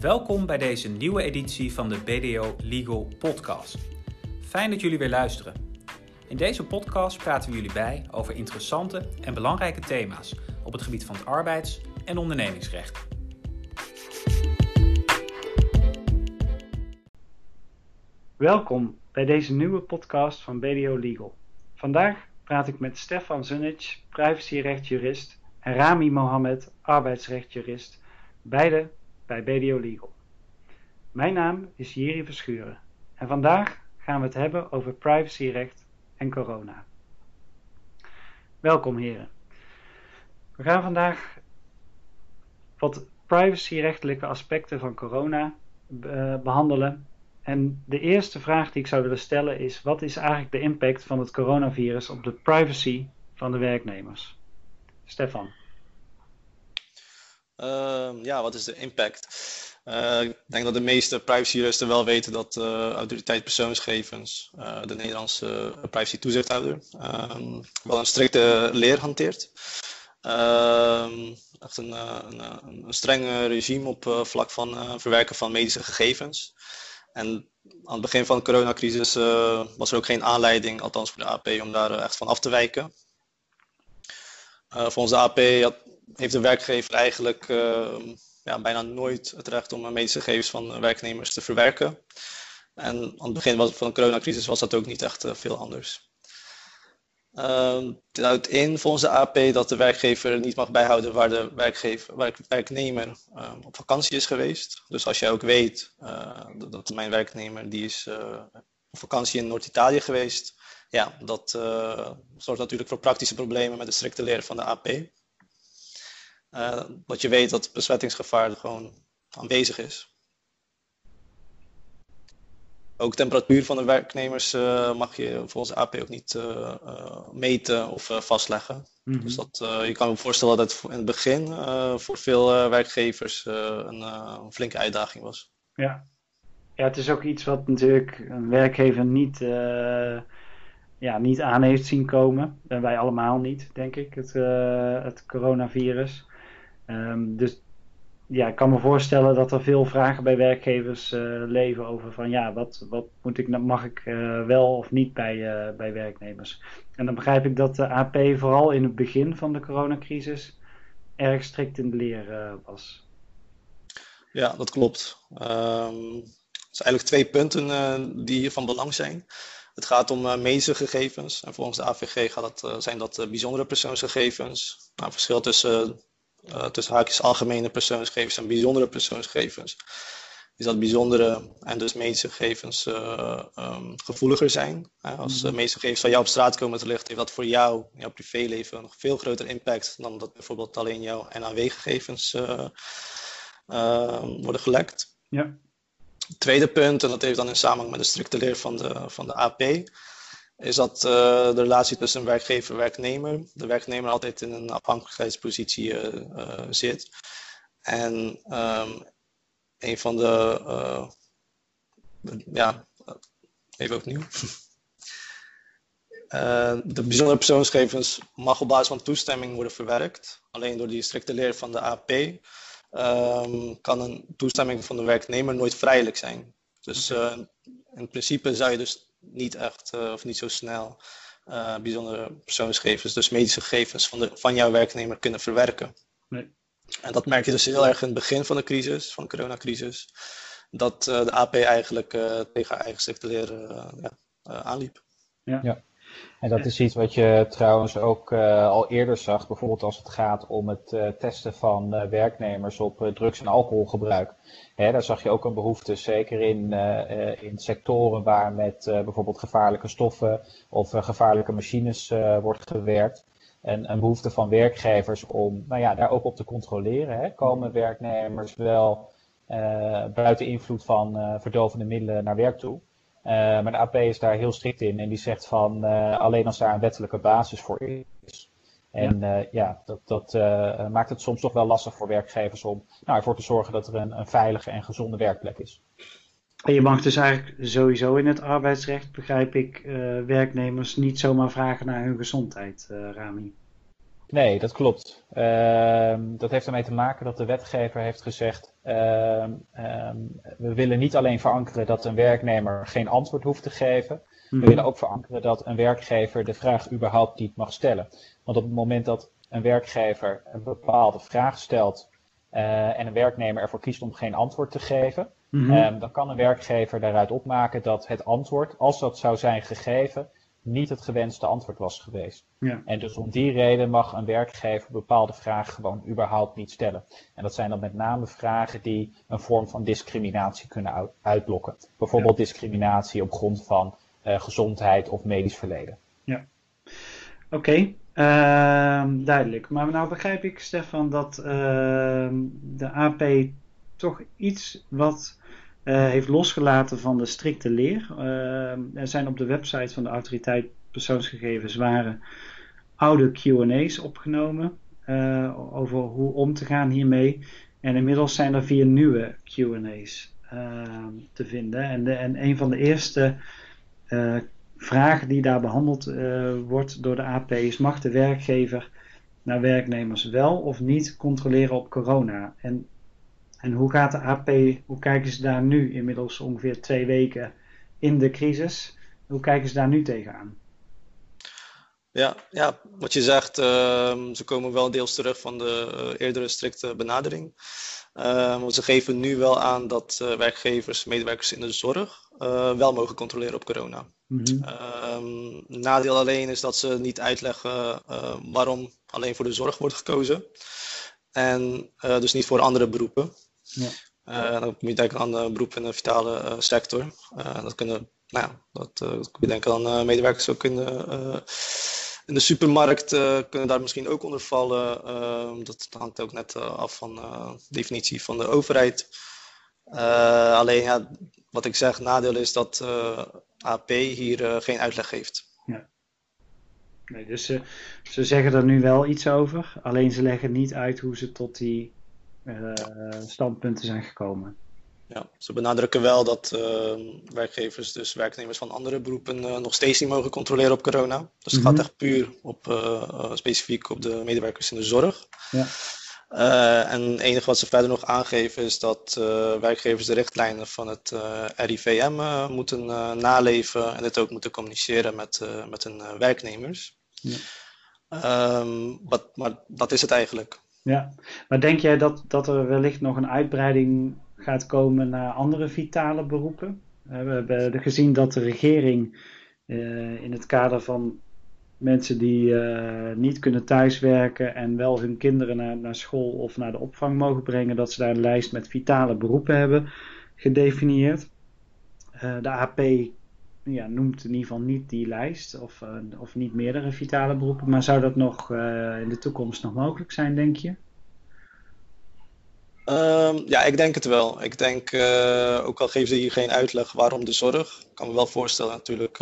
Welkom bij deze nieuwe editie van de BDO Legal Podcast. Fijn dat jullie weer luisteren. In deze podcast praten we jullie bij over interessante en belangrijke thema's op het gebied van het arbeids- en ondernemingsrecht. Welkom bij deze nieuwe podcast van BDO Legal. Vandaag praat ik met Stefan Zunic, privacyrechtjurist, en Rami Mohammed, arbeidsrechtjurist, beide bij BDO Legal. Mijn naam is Jiri Verschuren en vandaag gaan we het hebben over privacyrecht en corona. Welkom heren. We gaan vandaag wat privacyrechtelijke aspecten van corona eh, behandelen. En de eerste vraag die ik zou willen stellen is: wat is eigenlijk de impact van het coronavirus op de privacy van de werknemers? Stefan. Uh, ja, wat is de impact? Uh, ik denk dat de meeste privacyristen wel weten dat de uh, autoriteit persoonsgegevens, uh, de Nederlandse privacy toezichthouder, ehm, wel een strikte leer hanteert. Ehm, echt een, een, een streng regime op vlak van verwerken van medische gegevens. En aan het begin van de coronacrisis was er ook geen aanleiding, althans voor de AP, om daar echt van af te wijken. volgens de AP had, heeft de werkgever eigenlijk ehm, ja, bijna nooit het recht om medische gegevens van werknemers te verwerken. En aan het begin van de coronacrisis was dat ook niet echt uh, veel anders. Uh, in volgens de AP dat de werkgever niet mag bijhouden waar de werkgever, werk, werknemer uh, op vakantie is geweest. Dus als jij ook weet uh, dat mijn werknemer die is op vakantie in Noord-Italië geweest, ja, dat zorgt natuurlijk voor praktische problemen met de strikte leer van de AP. Dat je weet dat het besmettingsgevaar gewoon aanwezig is. Ook temperatuur van de werknemers uh, mag je volgens AP ook niet uh, meten of vastleggen. Mm -hmm. Dus dat, je kan me voorstellen dat het in het begin voor veel werkgevers een, een, flinke uitdaging was. Ja. ja, het is ook iets wat natuurlijk een werkgever niet, ja, niet aan heeft zien komen. En wij allemaal niet, denk ik, het, het coronavirus. Um, dus ja, ik kan me voorstellen dat er veel vragen bij werkgevers uh, leven over van ja, wat, wat moet ik, mag ik uh, wel of niet bij, uh, bij werknemers. En dan begrijp ik dat de AP vooral in het begin van de coronacrisis erg strikt in de leer was. Ja, dat klopt. Um, het zijn eigenlijk twee punten die hier van belang zijn. Het gaat om medische gegevens en volgens de AVG gaat dat, zijn dat bijzondere persoonsgegevens. Nou, verschil tussen uh, tussen haakjes algemene persoonsgegevens en bijzondere persoonsgegevens, is dat bijzondere en dus medische gegevens uh, um, gevoeliger zijn. Uh, als de medische gegevens van jou op straat komen te liggen, heeft dat voor jou, jouw privéleven, nog veel groter impact dan dat bijvoorbeeld alleen jouw NAW-gegevens worden gelekt. Ja. Tweede punt, en dat heeft dan in samenhang met de strikte leer van de, van de AP, is dat uh, de relatie tussen werkgever en werknemer, de werknemer altijd in een afhankelijkheidspositie uh, uh, zit. En um, een van de, ja, even opnieuw. de bijzondere persoonsgegevens mag op basis van toestemming worden verwerkt. Alleen door die strikte leer van de AP um, kan een toestemming van de werknemer nooit vrijelijk zijn. Dus in principe zou je dus niet echt uh, of niet zo snel uh, bijzondere persoonsgegevens, dus medische gegevens van, de, van jouw werknemer kunnen verwerken. Nee. En dat merk je dus heel erg in het begin van de crisis, van de coronacrisis, dat uh, de AP eigenlijk tegen haar eigen ja, aanliep. Ja. ja. En dat is iets wat je trouwens ook uh, al eerder zag, bijvoorbeeld als het gaat om het uh, testen van uh, werknemers op drugs- en alcoholgebruik. Hè, daar zag je ook een behoefte, zeker in, in sectoren waar met bijvoorbeeld gevaarlijke stoffen of gevaarlijke machines wordt gewerkt. En een behoefte van werkgevers om nou ja, daar ook op te controleren. Hè. Komen werknemers wel buiten invloed van verdovende middelen naar werk toe? Uh, maar de AP is daar heel strikt in en die zegt van uh, alleen als daar een wettelijke basis voor is. En ja, uh, ja dat, dat maakt het soms toch wel lastig voor werkgevers om nou, ervoor te zorgen dat er een, een veilige en gezonde werkplek is. En je mag dus eigenlijk sowieso in het arbeidsrecht, begrijp ik, werknemers niet zomaar vragen naar hun gezondheid, Rami. Nee, dat klopt. Ehm, dat heeft ermee te maken dat de wetgever heeft gezegd: ehm, ehm, we willen niet alleen verankeren dat een werknemer geen antwoord hoeft te geven, we Mhm. willen ook verankeren dat een werkgever de vraag überhaupt niet mag stellen. Want op het moment dat een werkgever een bepaalde vraag stelt eh, en een werknemer ervoor kiest om geen antwoord te geven, Mhm. Ehm, dan kan een werkgever daaruit opmaken dat het antwoord, als dat zou zijn gegeven, niet het gewenste antwoord was geweest. Ja. En dus om die reden mag een werkgever bepaalde vragen gewoon überhaupt niet stellen. En dat zijn dan met name vragen die een vorm van discriminatie kunnen uit- uitlokken. Bijvoorbeeld discriminatie op grond van eh, gezondheid of medisch verleden. Oké, ehm, duidelijk. Maar nou begrijp ik, Stefan, dat ehm, de AP toch iets wat heeft losgelaten van de strikte leer. Ehm, er zijn op de website van de autoriteit persoonsgegevens waren oude Q&A's opgenomen eh, over hoe om te gaan hiermee. En inmiddels zijn er vier nieuwe Q&A's te vinden. En, en een van de eerste eh, vragen die daar behandeld eh, wordt door de AP is: mag de werkgever naar werknemers wel of niet controleren op corona? En, en hoe gaat de AP, hoe kijken ze daar nu inmiddels ongeveer twee weken in de crisis? Hoe kijken ze daar nu tegenaan? Ja, ja, wat je zegt, ehm, ze komen wel deels terug van de eh, eerdere strikte benadering. Ehm, want ze geven nu wel aan dat eh, werkgevers, medewerkers in de zorg, eh, wel mogen controleren op corona. Mhm. Ehm, nadeel alleen is dat ze niet uitleggen waarom alleen voor de zorg wordt gekozen. En dus niet voor andere beroepen. Ja. Eh, dan moet je denken aan beroepen in de vitale uh, sector. Uh, dat kunnen, nou ja, dat, dat kun je denken aan medewerkers ook in de, in de supermarkt kunnen daar misschien ook onder vallen. Dat hangt ook net af van de definitie van de overheid. alleen ja, wat ik zeg, nadeel is dat AP hier geen uitleg geeft. Ja. Nee, dus ze, ze zeggen er nu wel iets over, alleen ze leggen niet uit hoe ze tot die standpunten zijn gekomen. Ja, ze benadrukken wel dat uh, werkgevers, dus werknemers van andere beroepen, uh, nog steeds niet mogen controleren op corona. Dus het Mhm. gaat echt puur op, uh, specifiek op de medewerkers in de zorg. Ja. en het enige wat ze verder nog aangeven is dat werkgevers de richtlijnen van het RIVM moeten naleven en dit ook moeten communiceren met, met hun werknemers. Ja. Um, but, maar dat is het eigenlijk. Ja, maar denk jij dat, dat er wellicht nog een uitbreiding gaat komen naar andere vitale beroepen? Uh, we hebben gezien dat de regering uh, in het kader van mensen die uh, niet kunnen thuiswerken en wel hun kinderen naar, naar school of naar de opvang mogen brengen, dat ze daar een lijst met vitale beroepen hebben gedefinieerd. de AP ja, noemt in ieder geval niet die lijst of, of niet meerdere vitale beroepen, maar zou dat nog in de toekomst nog mogelijk zijn, denk je? Um, ja, ik denk het wel. Ik denk, uh, ook al geven ze hier geen uitleg waarom de zorg. Ik kan me wel voorstellen natuurlijk,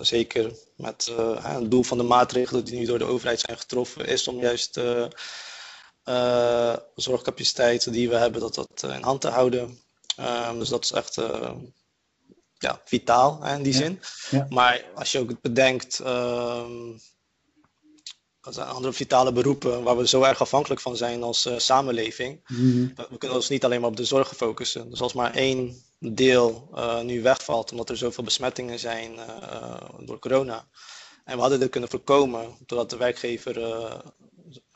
zeker met het doel van de maatregelen die nu door de overheid zijn getroffen, is om juist de zorgcapaciteit die we hebben, dat dat in hand te houden. Um, dus dat is echt ja, vitaal hè, in die zin. Maar als je ook bedenkt, um, dat zijn andere vitale beroepen waar we zo erg afhankelijk van zijn als uh, samenleving. Mhm. We kunnen ons niet alleen maar op de zorg focussen. Dus als maar één deel uh, nu wegvalt omdat er zoveel besmettingen zijn uh, door corona. En we hadden dit kunnen voorkomen doordat de werkgever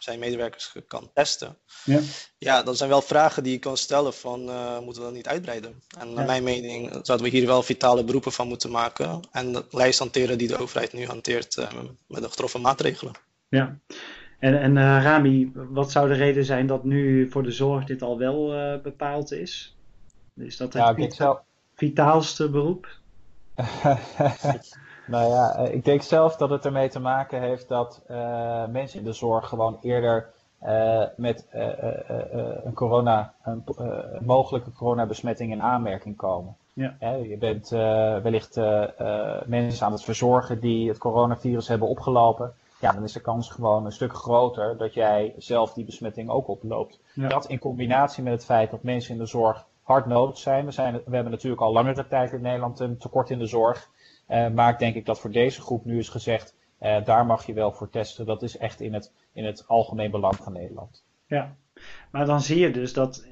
zijn medewerkers kan testen. Ja. Ja, dat zijn wel vragen die je kan stellen van moeten we dat niet uitbreiden? En naar Ja. mijn mening zouden we hier wel vitale beroepen van moeten maken. En de lijst hanteren die de overheid nu hanteert met de getroffen maatregelen. Ja. En, en uh, Rami, wat zou de reden zijn dat nu voor de zorg dit al wel uh, bepaald is? Is dat het Ja, zelf. vitaalste beroep? nou ja, eh, ik denk zelf dat het ermee te maken heeft dat uh, mensen in de zorg gewoon eerder met een, corona, een mogelijke coronabesmetting in aanmerking komen. Ja. je bent wellicht mensen aan het verzorgen die het coronavirus hebben opgelopen ja, dan is de kans gewoon een stuk groter dat jij zelf die besmetting ook oploopt. Ja. Dat in combinatie met het feit dat mensen in de zorg hard nodig zijn. We, zijn, we hebben natuurlijk al langere tijd in Nederland een tekort in de zorg. Uh, maar ik denk ik dat voor deze groep nu is gezegd, uh, daar mag je wel voor testen. Dat is echt in het in het algemeen belang van Nederland. Ja, maar dan zie je dus dat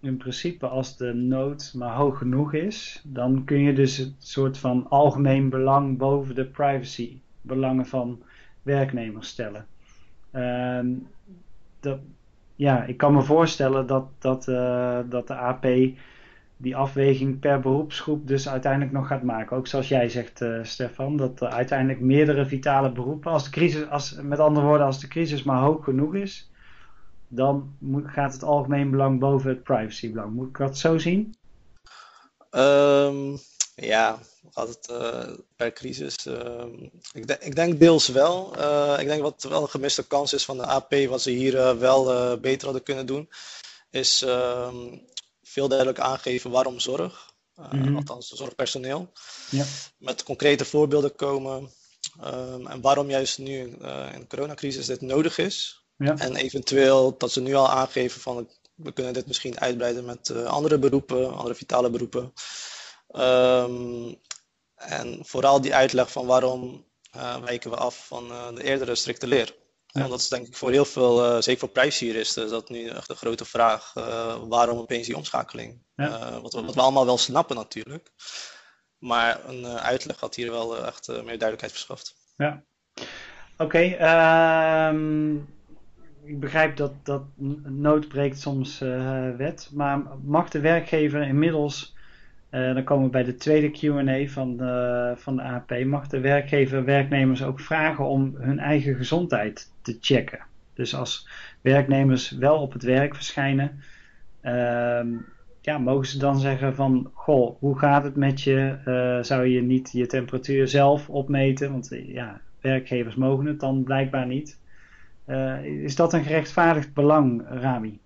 in principe als de nood maar hoog genoeg is, dan kun je dus het soort van algemeen belang boven de privacy belangen van werknemers stellen. Dat, ja, ik kan me voorstellen dat, dat, uh, dat de AP die afweging per beroepsgroep dus uiteindelijk nog gaat maken. Ook zoals jij zegt, uh, Stefan, dat uiteindelijk meerdere vitale beroepen, als de crisis, als, met andere woorden, als de crisis maar hoog genoeg is, dan gaat het algemeen belang boven het privacybelang. Moet ik dat zo zien? Um, ja, het uh, per crisis? Uh, ik, ik, denk deels wel. Uh, ik denk wat wel een gemiste kans is van de AP, wat ze hier wel beter hadden kunnen doen, is ehm, veel duidelijk aangeven waarom zorg, mm -hmm. althans zorgpersoneel, ja. met concrete voorbeelden komen um, en waarom juist nu in de coronacrisis dit nodig is. Ja. En eventueel dat ze nu al aangeven van we kunnen dit misschien uitbreiden met andere beroepen, andere vitale beroepen. Um, en vooral die uitleg van waarom uh, wijken we af van uh, de eerdere strikte leer. En dat is denk ik voor heel veel, uh, zeker voor prijsjuristen, is dat nu echt de grote vraag. waarom opeens die omschakeling? Ja. Wat, wat, we allemaal wel snappen natuurlijk. Maar een uitleg had hier wel echt meer duidelijkheid verschaft. Ja, oké. Okay, um, ik begrijp dat, dat nood breekt soms wet. Maar mag de werkgever inmiddels dan komen we bij de tweede QA van de, van de AP. Mag de werkgever werknemers ook vragen om hun eigen gezondheid te checken? Dus als werknemers wel op het werk verschijnen, uh, ja, mogen ze dan zeggen van, goh, hoe gaat het met je? Uh, zou je niet je temperatuur zelf opmeten? Want eh, ja, werkgevers mogen het dan blijkbaar niet. is dat een gerechtvaardigd belang, Rami?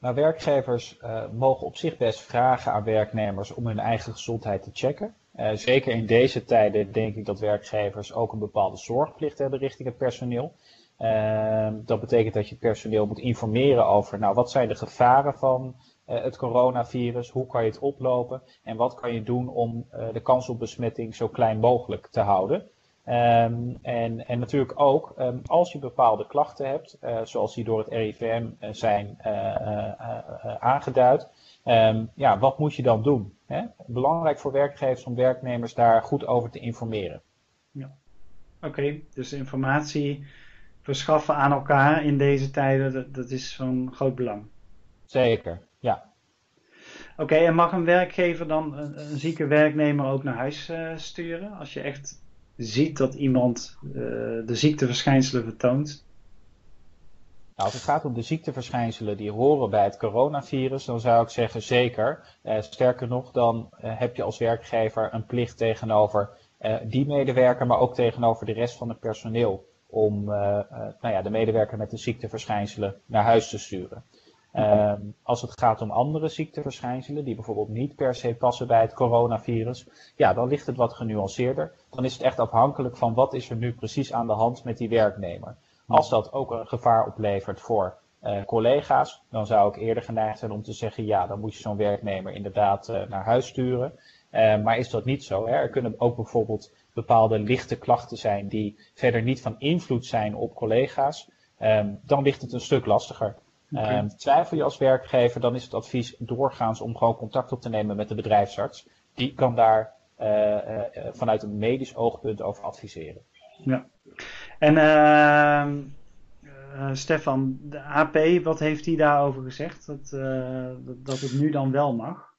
Maar werkgevers mogen op zich best vragen aan werknemers om hun eigen gezondheid te checken. Uh, zeker in deze tijden denk ik dat werkgevers ook een bepaalde zorgplicht hebben richting het personeel. Ehm, dat betekent dat je personeel moet informeren over nou, wat zijn de gevaren van uh, het coronavirus, hoe kan je het oplopen en wat kan je doen om de kans op besmetting zo klein mogelijk te houden. Um, en, en natuurlijk ook um, als je bepaalde klachten hebt, zoals die door het RIVM zijn aangeduid, um, ja, wat moet je dan doen? Hè? Belangrijk voor werkgevers om werknemers daar goed over te informeren. Ja. Oké, okay, dus informatie verschaffen aan elkaar in deze tijden, dat, dat is van groot belang. Zeker, ja. Oké, okay, en mag een werkgever dan een, een, zieke werknemer ook naar huis sturen? Als je echt ziet dat iemand uh, de ziekteverschijnselen vertoont? Nou, als het gaat om de ziekteverschijnselen die horen bij het coronavirus, dan zou ik zeggen zeker. Uh, sterker nog, dan uh, heb je als werkgever een plicht tegenover die medewerker, maar ook tegenover de rest van het personeel om nou ja, de medewerker met de ziekteverschijnselen naar huis te sturen. Um, als het gaat om andere ziekteverschijnselen, die bijvoorbeeld niet per se passen bij het coronavirus, ja, dan ligt het wat genuanceerder. Dan is het echt afhankelijk van wat is er nu precies aan de hand met die werknemer. Als dat ook een gevaar oplevert voor uh, collega's, dan zou ik eerder geneigd zijn om te zeggen, ja, dan moet je zo'n werknemer inderdaad uh, naar huis sturen. Uh, maar is dat niet zo? Hè? Er kunnen ook bijvoorbeeld bepaalde lichte klachten zijn die verder niet van invloed zijn op collega's. Um, dan ligt het een stuk lastiger. Okay. Um, twijfel je als werkgever, dan is het advies doorgaans om gewoon contact op te nemen met de bedrijfsarts. Die kan daar vanuit een medisch oogpunt over adviseren. Ja. En uh, Stefan, de AP, wat heeft hij daarover gezegd? Dat, dat het nu dan wel mag?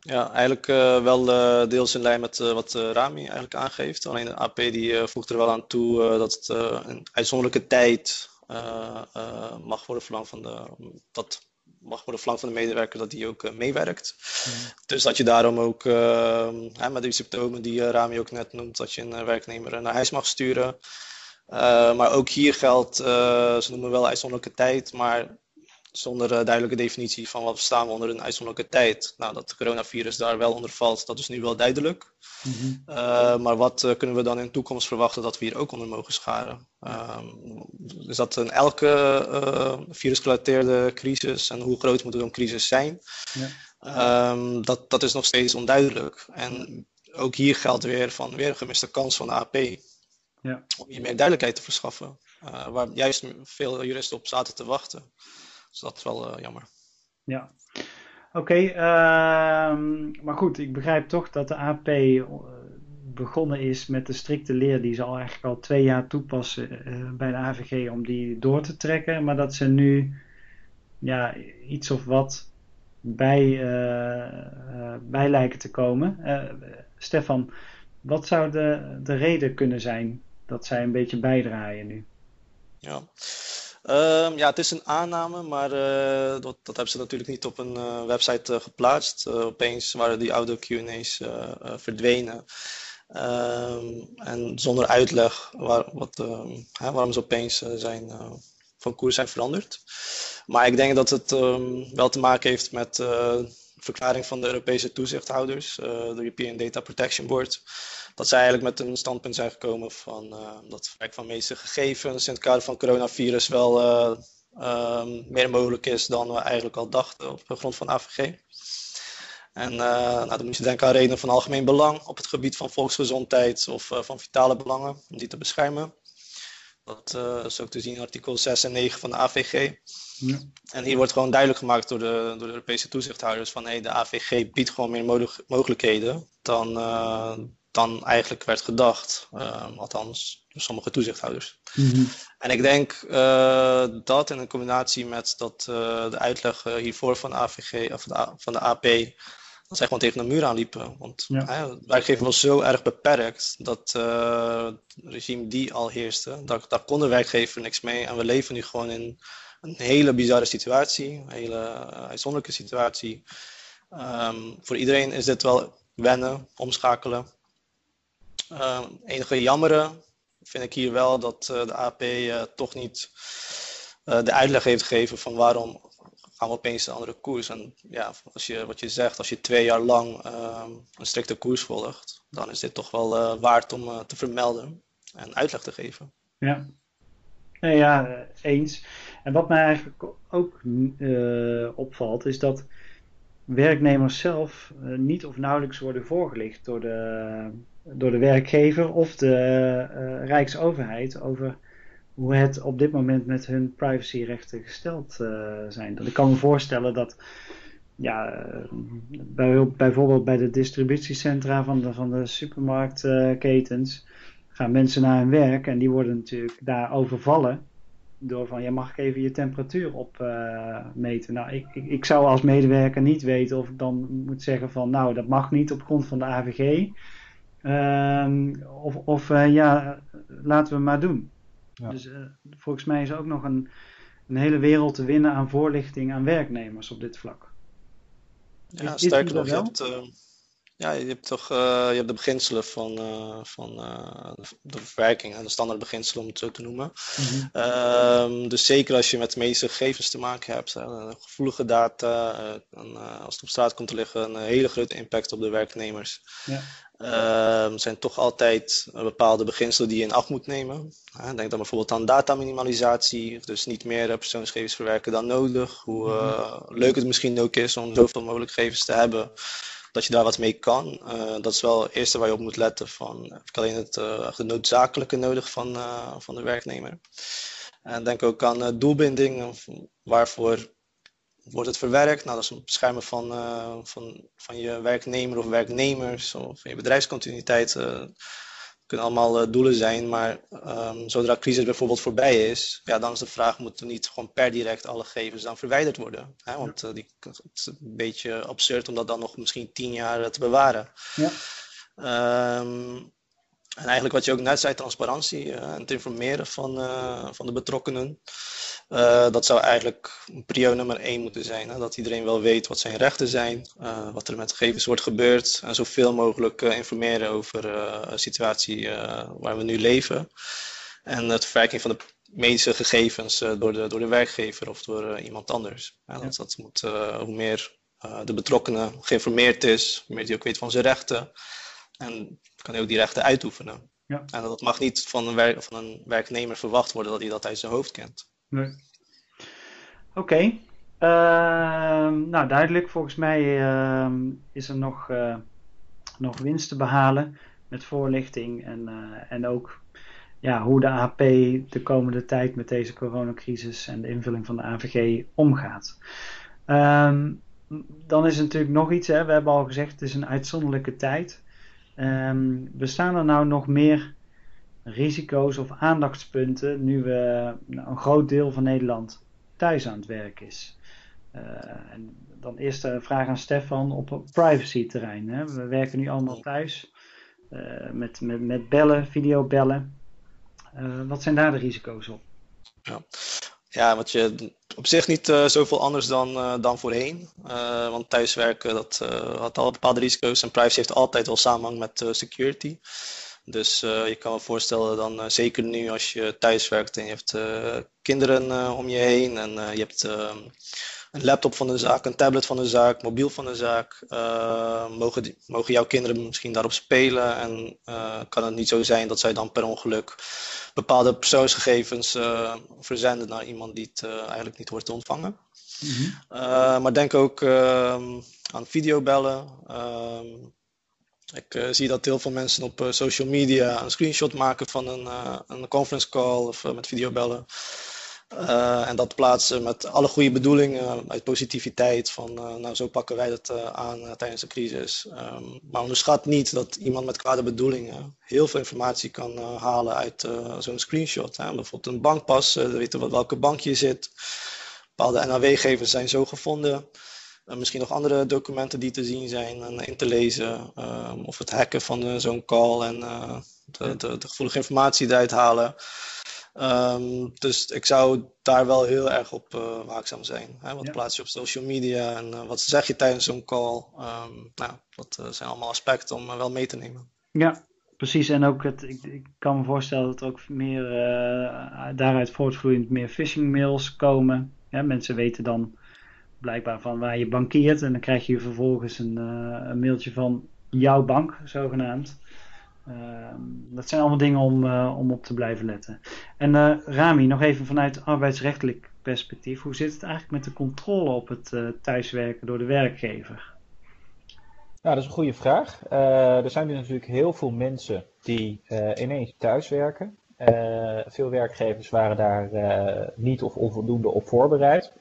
Ja, eigenlijk wel deels in lijn met wat Rami eigenlijk aangeeft. Alleen de AP die voegt er wel aan toe dat het een uitzonderlijke tijd mag worden verlangd van de, dat mag worden verlangd van de medewerker dat die ook meewerkt. Mm. Dus dat je daarom ook met die symptomen die Rami ook net noemt, dat je een werknemer naar huis mag sturen. Maar ook hier geldt, ze noemen wel uitzonderlijke tijd, maar zonder duidelijke definitie van wat staan we onder een uitzonderlijke tijd. Nou, dat het coronavirus daar wel onder valt, dat is nu wel duidelijk. Mm -hmm. uh, maar wat uh, kunnen we dan in de toekomst verwachten dat we hier ook onder mogen scharen? Uh, is dat in elke virusgerelateerde crisis en hoe groot moet een crisis zijn? Ja. Ehm, dat, dat is nog steeds onduidelijk. En ook hier geldt weer van weer een gemiste kans van de AP. Ja. Om hier meer duidelijkheid te verschaffen. waar juist veel juristen op zaten te wachten. Dus dat is wel jammer. Ja, oké. Ehm, maar goed, ik begrijp toch dat de AP begonnen is met de strikte leer die ze al eigenlijk al twee jaar toepassen bij de AVG om die door te trekken. Maar dat ze nu ja, iets of wat bij, bij lijken te komen. Stefan, wat zou de, de reden kunnen zijn dat zij een beetje bijdraaien nu? Ja. Um, ja, het is een aanname, maar uh, dat, dat, hebben ze natuurlijk niet op een uh, website uh, geplaatst. opeens waren die oude QA's verdwenen. Um, en zonder uitleg waar, wat, hè, waarom ze opeens zijn, van koers zijn veranderd. Maar ik denk dat het wel te maken heeft met verklaring van de Europese toezichthouders, de European Data Protection Board, dat zij eigenlijk met een standpunt zijn gekomen van uh, dat het verwerk van meeste gegevens in het kader van coronavirus wel uh, um, meer mogelijk is dan we eigenlijk al dachten op grond van AVG. En nou, dan moet je denken aan redenen van algemeen belang op het gebied van volksgezondheid of van vitale belangen, om die te beschermen. Dat is ook te zien in artikel 6 en 9 van de AVG. Ja. En hier wordt gewoon duidelijk gemaakt door de, door de Europese toezichthouders van hey, de AVG biedt gewoon meer mogelijkheden dan, uh, dan eigenlijk werd gedacht. Uh, althans, door sommige toezichthouders. Mm -hmm. En ik denk uh, dat in combinatie met dat, de uitleg hiervoor van de AVG of de, van de AP dat zij gewoon tegen de muur aanliepen. Want ja. werkgever was zo erg beperkt dat het regime die al heerste, daar, daar kon de werkgever niks mee. En we leven nu gewoon in een hele bizarre situatie, een hele uitzonderlijke situatie. Um, voor iedereen is dit wel wennen, omschakelen. Uh, enige jammere vind ik hier wel dat uh, de AP uh, toch niet de uitleg heeft gegeven van waarom gaan we opeens een andere koers. En ja, als je, wat je zegt, als je twee jaar lang ehm, een strikte koers volgt, dan is dit toch wel waard om te vermelden en uitleg te geven. Ja, ja eens. En wat mij eigenlijk ook opvalt, is dat werknemers zelf niet of nauwelijks worden voorgelicht door de, door de werkgever of de uh, Rijksoverheid over hoe het op dit moment met hun privacyrechten gesteld zijn. Dat ik kan me voorstellen dat ja, bij, bijvoorbeeld bij de distributiecentra van de, van de supermarktketens gaan mensen naar hun werk en die worden natuurlijk daar overvallen door van, ja, mag ik even je temperatuur opmeten? Nou, ik, ik, ik, zou als medewerker niet weten of ik dan moet zeggen van, nou, dat mag niet op grond van de AVG. Uh, of of uh, ja, laten we maar doen. Ja. Dus uh, volgens mij is er ook nog een, een hele wereld te winnen aan voorlichting aan werknemers op dit vlak. Ja, sterker nog, je hebt, ja, je hebt toch uh, je hebt de beginselen van, uh, van uh, de verwerking en de standaard beginselen om het zo te noemen. Mm -hmm. dus zeker als je met de meeste gegevens te maken hebt, gevoelige data, en, als het op straat komt te liggen, een hele grote impact op de werknemers. Ja. Er zijn toch altijd bepaalde beginselen die je in acht moet nemen. Denk dan bijvoorbeeld aan dataminimalisatie, dus niet meer persoonsgegevens verwerken dan nodig. Hoe -hmm. leuk het misschien ook is om zoveel mogelijk gegevens te hebben dat je daar wat mee kan. Uh, dat is wel het eerste waar je op moet letten. Van, heb ik alleen het, uh, het noodzakelijke nodig van, uh, van de werknemer. En denk ook aan doelbinding. Waarvoor wordt het verwerkt? Nou, dat is het beschermen van, van, van je werknemer of werknemers. Of je bedrijfscontinuïteit kunnen allemaal uh, doelen zijn, maar um, zodra crisis bijvoorbeeld voorbij is, ja, dan is de vraag, moeten niet gewoon per direct alle gegevens dan verwijderd worden? Hè? Want uh, die, het is een beetje absurd om dat dan nog misschien tien jaar uh, te bewaren. Ja. Um, en eigenlijk wat je ook net zei, transparantie en het informeren van, van de betrokkenen. Uh, dat zou eigenlijk prio nummer één moeten zijn. Hè? Dat iedereen wel weet wat zijn rechten zijn, wat er met gegevens wordt gebeurd en zoveel mogelijk informeren over de situatie waar we nu leven. En het verwerking van de medische gegevens door, de, door de werkgever of door iemand anders. Ja, dat, dat moet, hoe meer de betrokkenen geïnformeerd is, hoe meer die ook weet van zijn rechten. En kan hij ook die rechten uitoefenen. Ja. En dat mag niet van een, werk, van een werknemer verwacht worden dat hij dat uit zijn hoofd kent. Nee. Oké. Okay. Uh, nou, duidelijk. Volgens mij uh, is er nog, uh, nog winst te behalen met voorlichting. En, eh, en ook ja, hoe de AP de komende tijd met deze coronacrisis en de invulling van de AVG omgaat. Ehm, dan is er natuurlijk nog iets, hè. we hebben al gezegd, het is een uitzonderlijke tijd. Um, bestaan er nou nog meer risico's of aandachtspunten nu we, nou, een groot deel van Nederland thuis aan het werk is? Uh, en dan eerst een vraag aan Stefan op privacy terrein. Hè. We werken nu allemaal thuis uh, met, met, met bellen, videobellen. Uh, wat zijn daar de risico's op? Ja. Ja, wat je op zich niet uh, zoveel anders dan, uh, dan voorheen. Uh, want thuiswerken dat, had al bepaalde risico's en privacy heeft altijd wel samenhang met security. Dus je kan me voorstellen dan zeker nu als je thuiswerkt en je hebt kinderen om je heen en je hebt een laptop van de zaak, een tablet van de zaak, mobiel van de zaak. mogen, die, mogen jouw kinderen misschien daarop spelen en kan het niet zo zijn dat zij dan per ongeluk bepaalde persoonsgegevens verzenden naar iemand die het eigenlijk niet hoort te ontvangen. Mm -hmm. uh, maar denk ook ehm, aan videobellen. Ehm, ik zie dat heel veel mensen op social media een screenshot maken van een, een conference call of met videobellen. En dat plaatsen met alle goede bedoelingen, uit positiviteit, van nou zo pakken wij dat aan tijdens de crisis. Um, maar onderschat niet dat iemand met kwade bedoelingen heel veel informatie kan halen uit zo'n screenshot. Hè. Bijvoorbeeld een bankpas, weten we welke bank je zit. Bepaalde NAW-gegevens zijn zo gevonden. Misschien nog andere documenten die te zien zijn en in te lezen. Um, of het hacken van zo'n call en de, de, de gevoelige informatie eruit halen. Um, dus ik zou daar wel heel erg op uh, waakzaam zijn. Hè? Wat ja. plaats je op social media en uh, wat zeg je tijdens zo'n call? Um, nou, dat uh, zijn allemaal aspecten om wel mee te nemen. Ja, precies. En ook het, ik, ik kan me voorstellen dat er ook meer daaruit voortvloeiend meer phishing mails komen. Ja, mensen weten dan blijkbaar van waar je bankiert en dan krijg je vervolgens een, een mailtje van jouw bank, zogenaamd. Uh, dat zijn allemaal dingen om, uh, om op te blijven letten. En uh, Rami, nog even vanuit arbeidsrechtelijk perspectief. Hoe zit het eigenlijk met de controle op het thuiswerken door de werkgever? Nou, dat is een goede vraag. er zijn nu natuurlijk heel veel mensen die ineens thuiswerken. veel werkgevers waren daar niet of onvoldoende op voorbereid.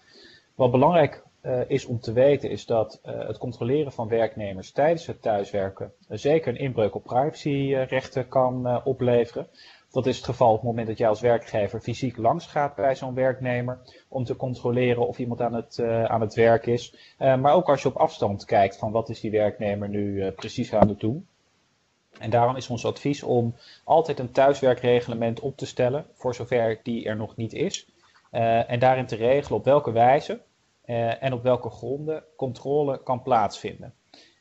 Wat belangrijk uh, is om te weten is dat uh, het controleren van werknemers tijdens het thuiswerken uh, zeker een inbreuk op privacyrechten kan opleveren. Dat is het geval op het moment dat jij als werkgever fysiek langs gaat bij zo'n werknemer om te controleren of iemand aan het, aan het werk is. maar ook als je op afstand kijkt van wat is die werknemer nu precies aan het doen. En daarom is ons advies om altijd een thuiswerkreglement op te stellen, voor zover die er nog niet is. en daarin te regelen op welke wijze uh, en op welke gronden controle kan plaatsvinden.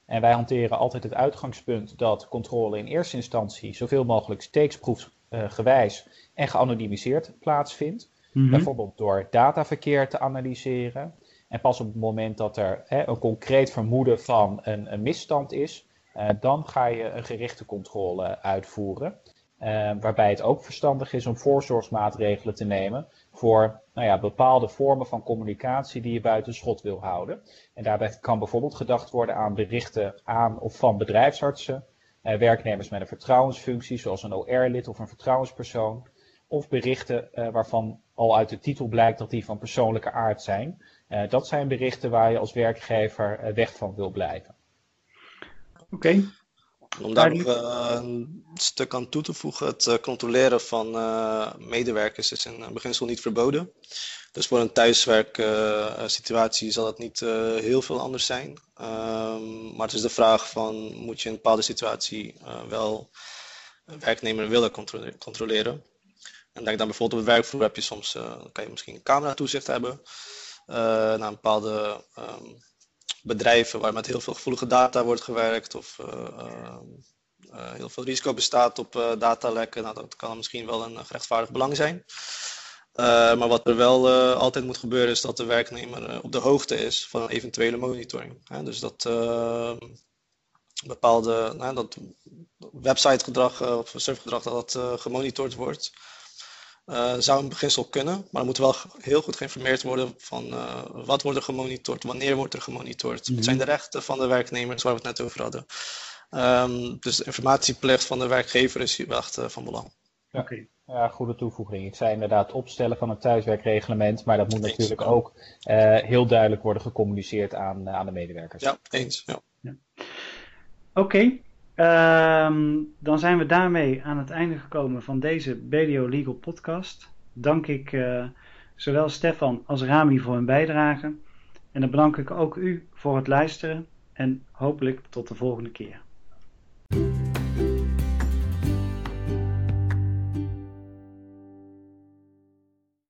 En wij hanteren altijd het uitgangspunt dat controle in eerste instantie zoveel mogelijk steeksproefgewijs en geanonimiseerd plaatsvindt. Mm -hmm. Bijvoorbeeld door dataverkeer te analyseren. En pas op het moment dat er hè, een concreet vermoeden van een, een misstand is, uh, dan ga je een gerichte controle uitvoeren. Uh, waarbij het ook verstandig is om voorzorgsmaatregelen te nemen voor nou ja, bepaalde vormen van communicatie die je buiten schot wil houden. En daarbij kan bijvoorbeeld gedacht worden aan berichten aan of van bedrijfsartsen, eh, werknemers met een vertrouwensfunctie, zoals een OR-lid of een vertrouwenspersoon, of berichten eh, waarvan al uit de titel blijkt dat die van persoonlijke aard zijn. Dat zijn berichten waar je als werkgever weg van wil blijven. Oké. Om daar nog uh, een stuk aan toe te voegen, het uh, controleren van uh, medewerkers is in beginsel niet verboden. Dus voor een thuiswerksituatie zal het niet heel veel anders zijn. Um, maar het is de vraag van, moet je in een bepaalde situatie wel een werknemer willen controle controleren? En denk dan bijvoorbeeld op de werkvloer heb je soms, kan je misschien een camera toezicht hebben. naar een bepaalde um, bedrijven waar met heel veel gevoelige data wordt gewerkt of uh, uh, heel veel risico bestaat op datalekken. Nou, dat kan misschien wel een gerechtvaardigd belang zijn. maar wat er wel altijd moet gebeuren is dat de werknemer op de hoogte is van eventuele monitoring. Hè? Dus dat bepaalde nou, dat websitegedrag of surfgedrag dat dat gemonitord wordt. Uh, zou in beginsel kunnen, maar er moet wel heel goed geïnformeerd worden van uh, wat wordt er gemonitord, wanneer wordt er gemonitord, mm -hmm. wat zijn de rechten van de werknemers waar we het net over hadden. Um, dus de informatieplicht van de werkgever is hier wel echt uh, van belang. Oké, okay. Ja, goede toevoeging. Ik zei inderdaad opstellen van een thuiswerkreglement, maar dat moet natuurlijk ook heel duidelijk worden gecommuniceerd aan, aan de medewerkers. Ja, eens. Ja. ja. Oké, okay. Um, dan zijn we daarmee aan het einde gekomen van deze BDO Legal podcast. Dank ik uh, zowel Stefan als Rami voor hun bijdrage. En dan bedank ik ook u voor het luisteren en hopelijk tot de volgende keer.